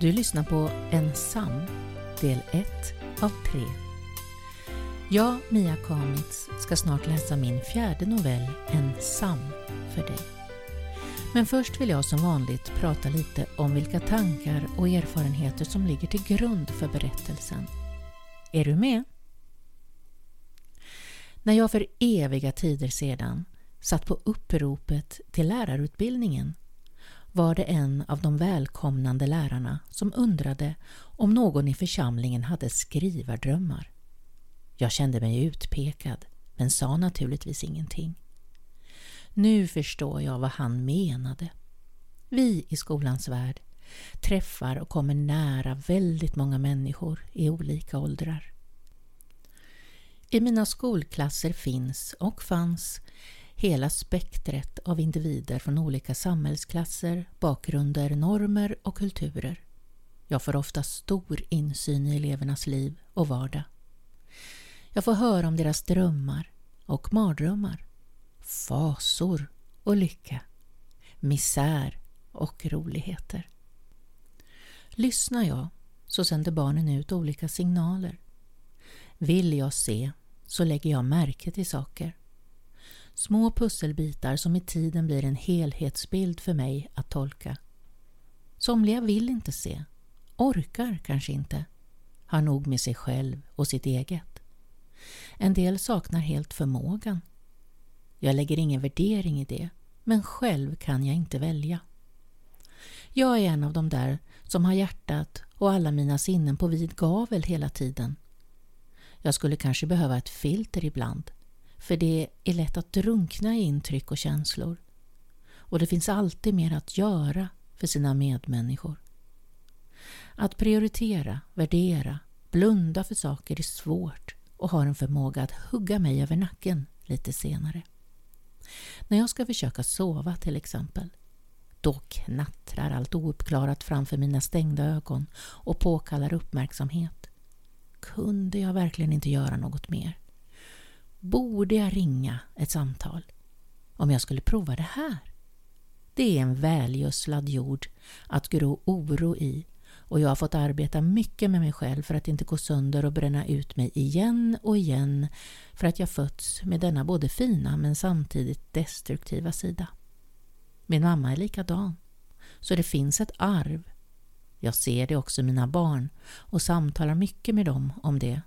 Du lyssnar på Ensam, del 1 av 3. Jag, Mia Kamitz, ska snart läsa min fjärde novell Ensam för dig. Men först vill jag som vanligt prata lite om vilka tankar och erfarenheter som ligger till grund för berättelsen. Är du med? När jag för eviga tider sedan satt på uppropet till lärarutbildningen var det en av de välkomnande lärarna som undrade om någon i församlingen hade skrivardrömmar. Jag kände mig utpekad, men sa naturligtvis ingenting. Nu förstår jag vad han menade. Vi i skolans värld träffar och kommer nära väldigt många människor i olika åldrar. I mina skolklasser finns och fanns hela spektret av individer från olika samhällsklasser, bakgrunder, normer och kulturer. Jag får ofta stor insyn i elevernas liv och vardag. Jag får höra om deras drömmar och mardrömmar, fasor och lycka, misär och roligheter. Lyssnar jag så sänder barnen ut olika signaler. Vill jag se så lägger jag märke till saker. Små pusselbitar som i tiden blir en helhetsbild för mig att tolka. Somliga vill inte se, orkar kanske inte, har nog med sig själv och sitt eget. En del saknar helt förmågan. Jag lägger ingen värdering i det, men själv kan jag inte välja. Jag är en av de där som har hjärtat och alla mina sinnen på vid gavel hela tiden. Jag skulle kanske behöva ett filter ibland för det är lätt att drunkna i intryck och känslor. Och det finns alltid mer att göra för sina medmänniskor. Att prioritera, värdera, blunda för saker är svårt och har en förmåga att hugga mig över nacken lite senare. När jag ska försöka sova till exempel, då knattrar allt ouppklarat framför mina stängda ögon och påkallar uppmärksamhet. Kunde jag verkligen inte göra något mer? Borde jag ringa ett samtal? Om jag skulle prova det här? Det är en välgödslad jord att gro oro i och jag har fått arbeta mycket med mig själv för att inte gå sönder och bränna ut mig igen och igen för att jag fötts med denna både fina men samtidigt destruktiva sida. Min mamma är likadan, så det finns ett arv. Jag ser det också i mina barn och samtalar mycket med dem om det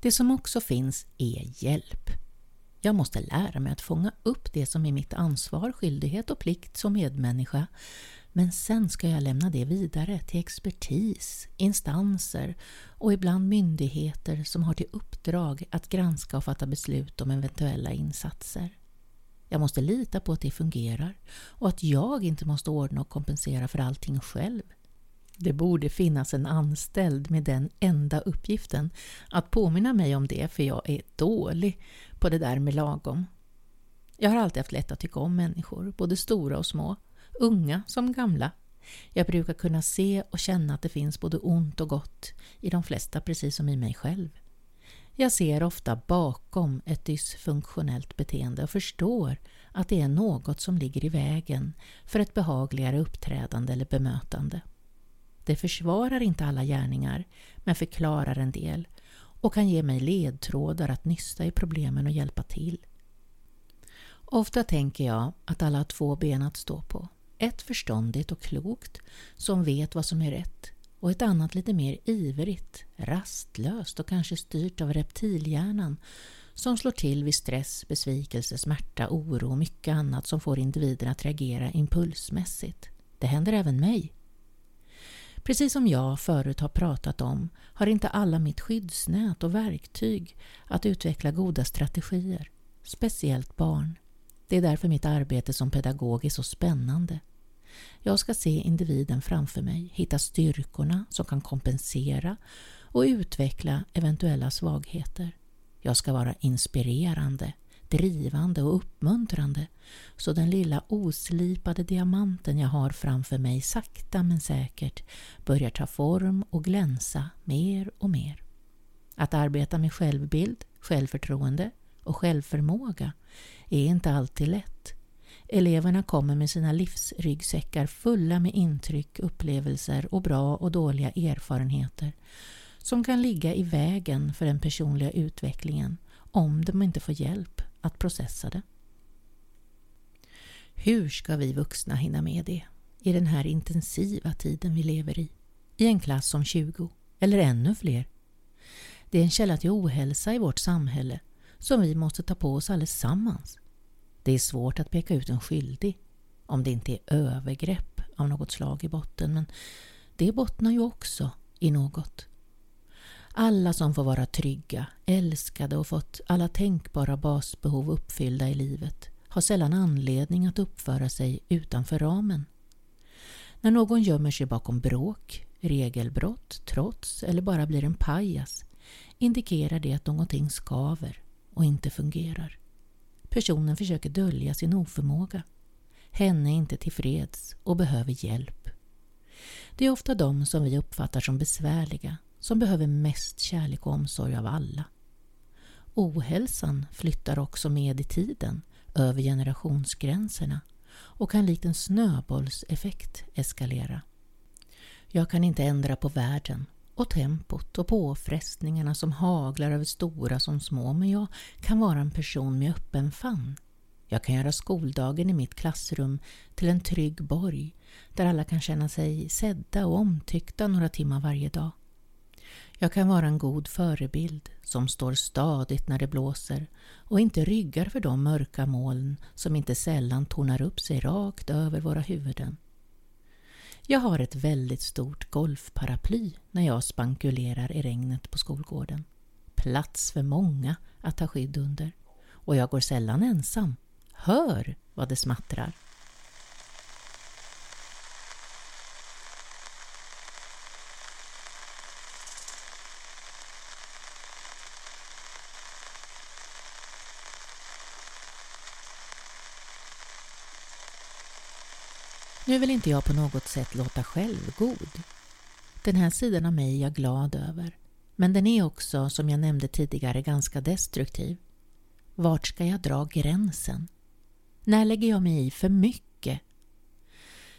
det som också finns är hjälp. Jag måste lära mig att fånga upp det som är mitt ansvar, skyldighet och plikt som medmänniska. Men sen ska jag lämna det vidare till expertis, instanser och ibland myndigheter som har till uppdrag att granska och fatta beslut om eventuella insatser. Jag måste lita på att det fungerar och att jag inte måste ordna och kompensera för allting själv. Det borde finnas en anställd med den enda uppgiften att påminna mig om det för jag är dålig på det där med lagom. Jag har alltid haft lätt att tycka om människor, både stora och små, unga som gamla. Jag brukar kunna se och känna att det finns både ont och gott i de flesta precis som i mig själv. Jag ser ofta bakom ett dysfunktionellt beteende och förstår att det är något som ligger i vägen för ett behagligare uppträdande eller bemötande. Det försvarar inte alla gärningar, men förklarar en del och kan ge mig ledtrådar att nysta i problemen och hjälpa till. Ofta tänker jag att alla har två ben att stå på. Ett förståndigt och klokt, som vet vad som är rätt, och ett annat lite mer ivrigt, rastlöst och kanske styrt av reptilhjärnan som slår till vid stress, besvikelse, smärta, oro och mycket annat som får individen att reagera impulsmässigt. Det händer även mig. Precis som jag förut har pratat om har inte alla mitt skyddsnät och verktyg att utveckla goda strategier, speciellt barn. Det är därför mitt arbete som pedagog är så spännande. Jag ska se individen framför mig, hitta styrkorna som kan kompensera och utveckla eventuella svagheter. Jag ska vara inspirerande, drivande och uppmuntrande så den lilla oslipade diamanten jag har framför mig sakta men säkert börjar ta form och glänsa mer och mer. Att arbeta med självbild, självförtroende och självförmåga är inte alltid lätt. Eleverna kommer med sina livsryggsäckar fulla med intryck, upplevelser och bra och dåliga erfarenheter som kan ligga i vägen för den personliga utvecklingen om de inte får hjälp att processa det. Hur ska vi vuxna hinna med det i den här intensiva tiden vi lever i? I en klass om 20 eller ännu fler. Det är en källa till ohälsa i vårt samhälle som vi måste ta på oss allesammans. Det är svårt att peka ut en skyldig om det inte är övergrepp av något slag i botten men det bottnar ju också i något. Alla som får vara trygga, älskade och fått alla tänkbara basbehov uppfyllda i livet har sällan anledning att uppföra sig utanför ramen. När någon gömmer sig bakom bråk, regelbrott, trots eller bara blir en pajas indikerar det att någonting skaver och inte fungerar. Personen försöker dölja sin oförmåga. Henne är inte tillfreds och behöver hjälp. Det är ofta de som vi uppfattar som besvärliga som behöver mest kärlek och omsorg av alla. Ohälsan flyttar också med i tiden, över generationsgränserna och kan likt en snöbollseffekt eskalera. Jag kan inte ändra på världen och tempot och påfrestningarna som haglar över stora som små men jag kan vara en person med öppen famn. Jag kan göra skoldagen i mitt klassrum till en trygg borg där alla kan känna sig sedda och omtyckta några timmar varje dag. Jag kan vara en god förebild som står stadigt när det blåser och inte ryggar för de mörka moln som inte sällan tornar upp sig rakt över våra huvuden. Jag har ett väldigt stort golfparaply när jag spankulerar i regnet på skolgården. Plats för många att ta skydd under. Och jag går sällan ensam. Hör vad det smattrar. Nu vill inte jag på något sätt låta självgod. Den här sidan av mig är jag glad över. Men den är också, som jag nämnde tidigare, ganska destruktiv. Vart ska jag dra gränsen? När lägger jag mig i för mycket?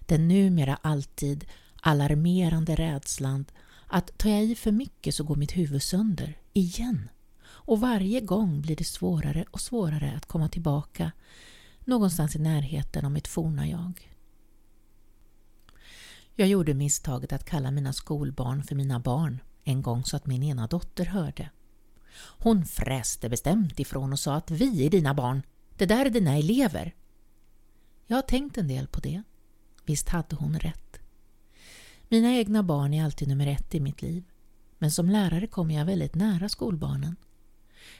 Den numera alltid alarmerande rädslan att tar jag i för mycket så går mitt huvud sönder, igen. Och varje gång blir det svårare och svårare att komma tillbaka någonstans i närheten av mitt forna jag. Jag gjorde misstaget att kalla mina skolbarn för mina barn en gång så att min ena dotter hörde. Hon fräste bestämt ifrån och sa att vi är dina barn. Det där är dina elever. Jag har tänkt en del på det. Visst hade hon rätt. Mina egna barn är alltid nummer ett i mitt liv. Men som lärare kommer jag väldigt nära skolbarnen.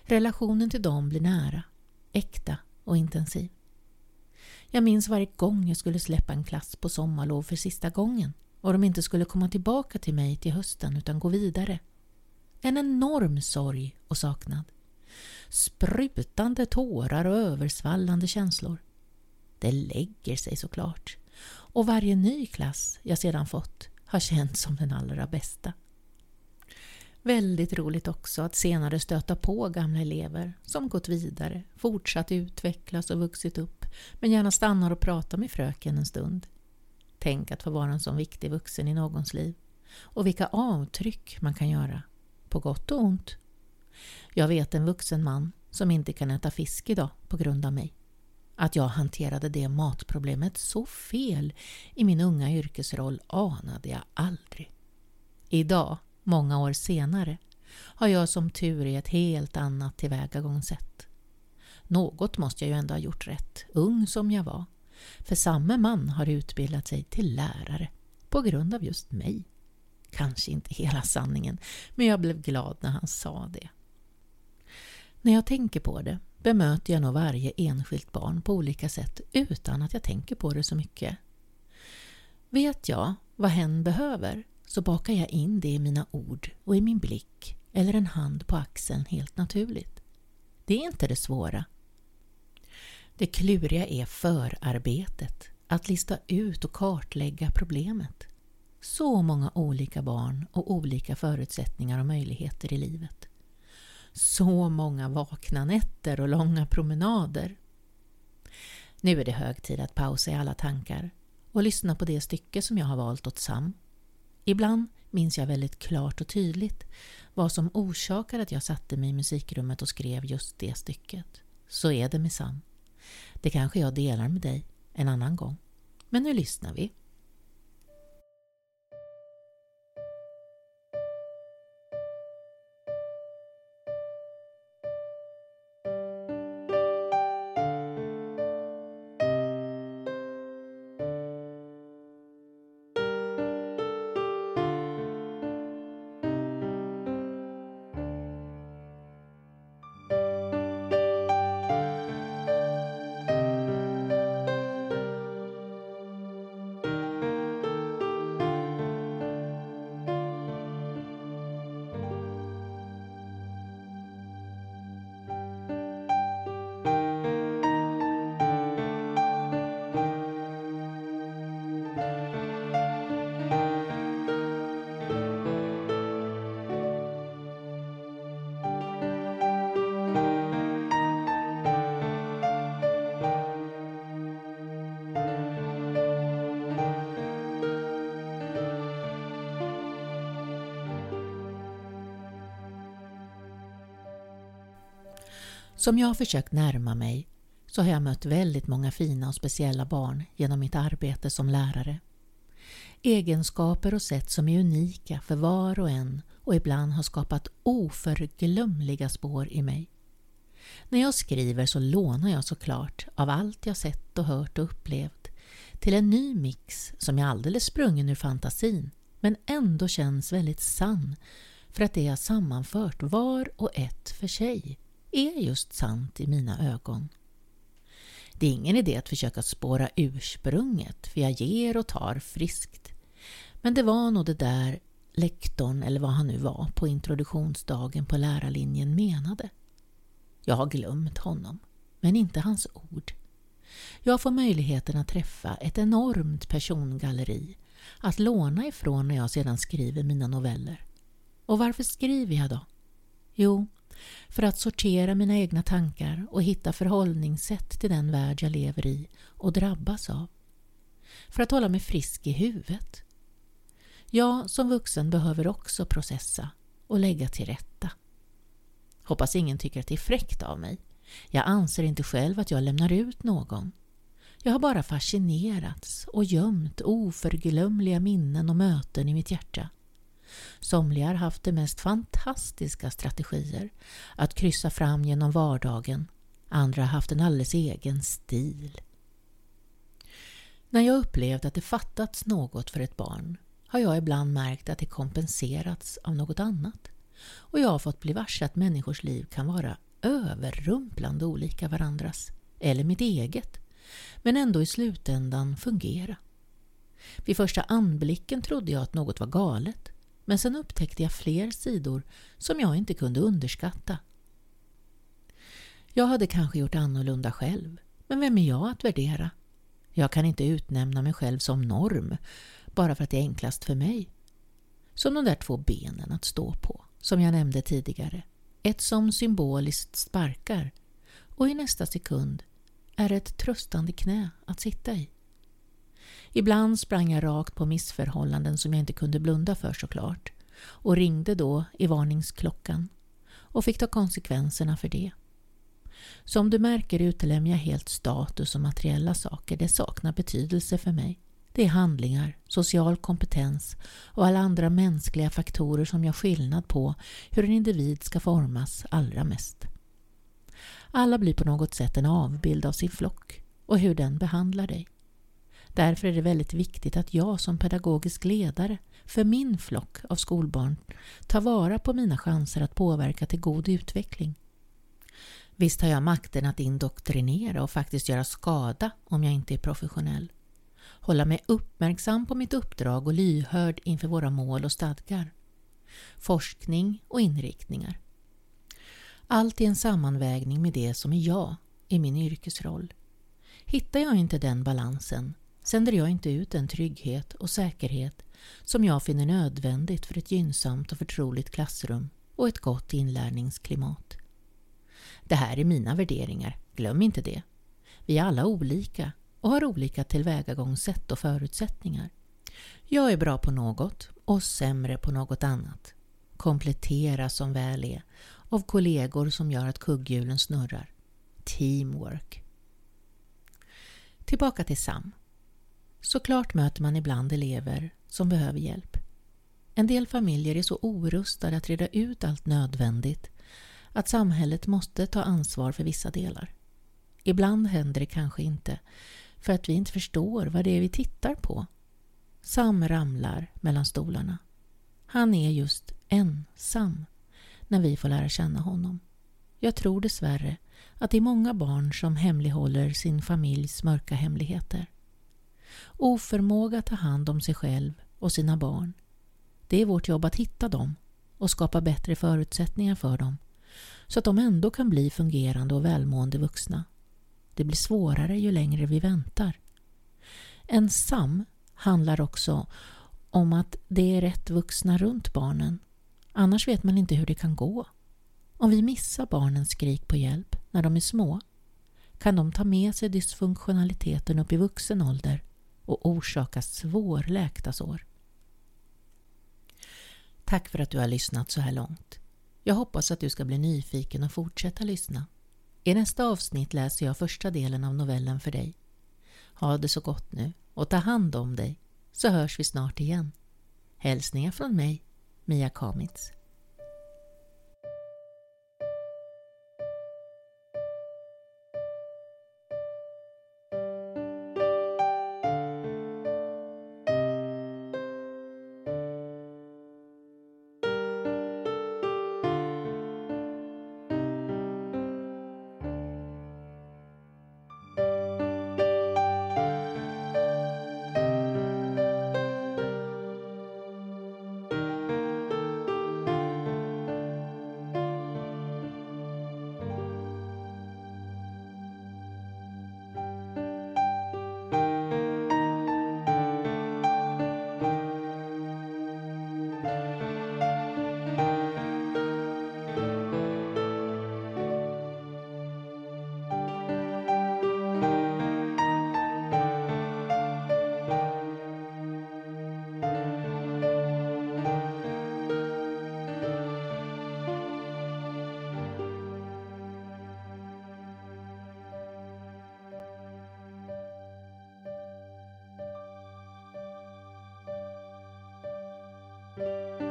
Relationen till dem blir nära, äkta och intensiv. Jag minns varje gång jag skulle släppa en klass på sommarlov för sista gången och de inte skulle komma tillbaka till mig till hösten utan gå vidare. En enorm sorg och saknad. Sprutande tårar och översvallande känslor. Det lägger sig såklart. Och varje ny klass jag sedan fått har känts som den allra bästa. Väldigt roligt också att senare stöta på gamla elever som gått vidare, fortsatt utvecklas och vuxit upp men gärna stannar och pratar med fröken en stund. Tänk att få vara en sån viktig vuxen i någons liv. Och vilka avtryck man kan göra, på gott och ont. Jag vet en vuxen man som inte kan äta fisk idag på grund av mig. Att jag hanterade det matproblemet så fel i min unga yrkesroll anade jag aldrig. Idag, många år senare, har jag som tur är ett helt annat tillvägagångssätt. Något måste jag ju ändå ha gjort rätt, ung som jag var. För samme man har utbildat sig till lärare på grund av just mig. Kanske inte hela sanningen, men jag blev glad när han sa det. När jag tänker på det bemöter jag nog varje enskilt barn på olika sätt utan att jag tänker på det så mycket. Vet jag vad hen behöver så bakar jag in det i mina ord och i min blick eller en hand på axeln helt naturligt. Det är inte det svåra. Det kluriga är förarbetet, att lista ut och kartlägga problemet. Så många olika barn och olika förutsättningar och möjligheter i livet. Så många vakna nätter och långa promenader. Nu är det hög tid att pausa i alla tankar och lyssna på det stycke som jag har valt åt Sam. Ibland minns jag väldigt klart och tydligt vad som orsakade att jag satte mig i musikrummet och skrev just det stycket. Så är det med Det kanske jag delar med dig en annan gång. Men nu lyssnar vi. Som jag har försökt närma mig så har jag mött väldigt många fina och speciella barn genom mitt arbete som lärare. Egenskaper och sätt som är unika för var och en och ibland har skapat oförglömliga spår i mig. När jag skriver så lånar jag såklart av allt jag sett och hört och upplevt till en ny mix som är alldeles sprungen ur fantasin men ändå känns väldigt sann för att det jag sammanfört var och ett för sig är just sant i mina ögon. Det är ingen idé att försöka spåra ursprunget, för jag ger och tar friskt. Men det var nog det där lektorn, eller vad han nu var, på introduktionsdagen på lärarlinjen menade. Jag har glömt honom, men inte hans ord. Jag får möjligheten att träffa ett enormt persongalleri att låna ifrån när jag sedan skriver mina noveller. Och varför skriver jag då? Jo, för att sortera mina egna tankar och hitta förhållningssätt till den värld jag lever i och drabbas av. För att hålla mig frisk i huvudet. Jag som vuxen behöver också processa och lägga till rätta. Hoppas ingen tycker att det är fräckt av mig. Jag anser inte själv att jag lämnar ut någon. Jag har bara fascinerats och gömt oförglömliga minnen och möten i mitt hjärta. Somliga har haft de mest fantastiska strategier att kryssa fram genom vardagen. Andra har haft en alldeles egen stil. När jag upplevt att det fattats något för ett barn har jag ibland märkt att det kompenserats av något annat. Och jag har fått bli varse att människors liv kan vara överrumplande olika varandras, eller mitt eget, men ändå i slutändan fungera. Vid första anblicken trodde jag att något var galet men sen upptäckte jag fler sidor som jag inte kunde underskatta. Jag hade kanske gjort annorlunda själv, men vem är jag att värdera? Jag kan inte utnämna mig själv som norm, bara för att det är enklast för mig. Som de där två benen att stå på, som jag nämnde tidigare. Ett som symboliskt sparkar och i nästa sekund är ett tröstande knä att sitta i. Ibland sprang jag rakt på missförhållanden som jag inte kunde blunda för såklart och ringde då i varningsklockan och fick ta konsekvenserna för det. Som du märker utelämnar jag helt status och materiella saker. Det saknar betydelse för mig. Det är handlingar, social kompetens och alla andra mänskliga faktorer som gör skillnad på hur en individ ska formas allra mest. Alla blir på något sätt en avbild av sin flock och hur den behandlar dig. Därför är det väldigt viktigt att jag som pedagogisk ledare för min flock av skolbarn tar vara på mina chanser att påverka till god utveckling. Visst har jag makten att indoktrinera och faktiskt göra skada om jag inte är professionell. Hålla mig uppmärksam på mitt uppdrag och lyhörd inför våra mål och stadgar. Forskning och inriktningar. Allt i en sammanvägning med det som är jag i min yrkesroll. Hittar jag inte den balansen sänder jag inte ut den trygghet och säkerhet som jag finner nödvändigt för ett gynnsamt och förtroligt klassrum och ett gott inlärningsklimat. Det här är mina värderingar, glöm inte det. Vi är alla olika och har olika tillvägagångssätt och förutsättningar. Jag är bra på något och sämre på något annat. Komplettera som väl är av kollegor som gör att kugghjulen snurrar. Teamwork. Tillbaka till Sam. Såklart möter man ibland elever som behöver hjälp. En del familjer är så orustade att reda ut allt nödvändigt att samhället måste ta ansvar för vissa delar. Ibland händer det kanske inte för att vi inte förstår vad det är vi tittar på. Sam ramlar mellan stolarna. Han är just ensam när vi får lära känna honom. Jag tror dessvärre att det är många barn som hemlighåller sin familjs mörka hemligheter. Oförmåga att ta hand om sig själv och sina barn. Det är vårt jobb att hitta dem och skapa bättre förutsättningar för dem så att de ändå kan bli fungerande och välmående vuxna. Det blir svårare ju längre vi väntar. Ensam handlar också om att det är rätt vuxna runt barnen. Annars vet man inte hur det kan gå. Om vi missar barnens skrik på hjälp när de är små kan de ta med sig dysfunktionaliteten upp i vuxen ålder och orsaka svårläkta sår. Tack för att du har lyssnat så här långt. Jag hoppas att du ska bli nyfiken och fortsätta lyssna. I nästa avsnitt läser jag första delen av novellen för dig. Ha det så gott nu och ta hand om dig så hörs vi snart igen. Hälsningar från mig, Mia Kamitz. Música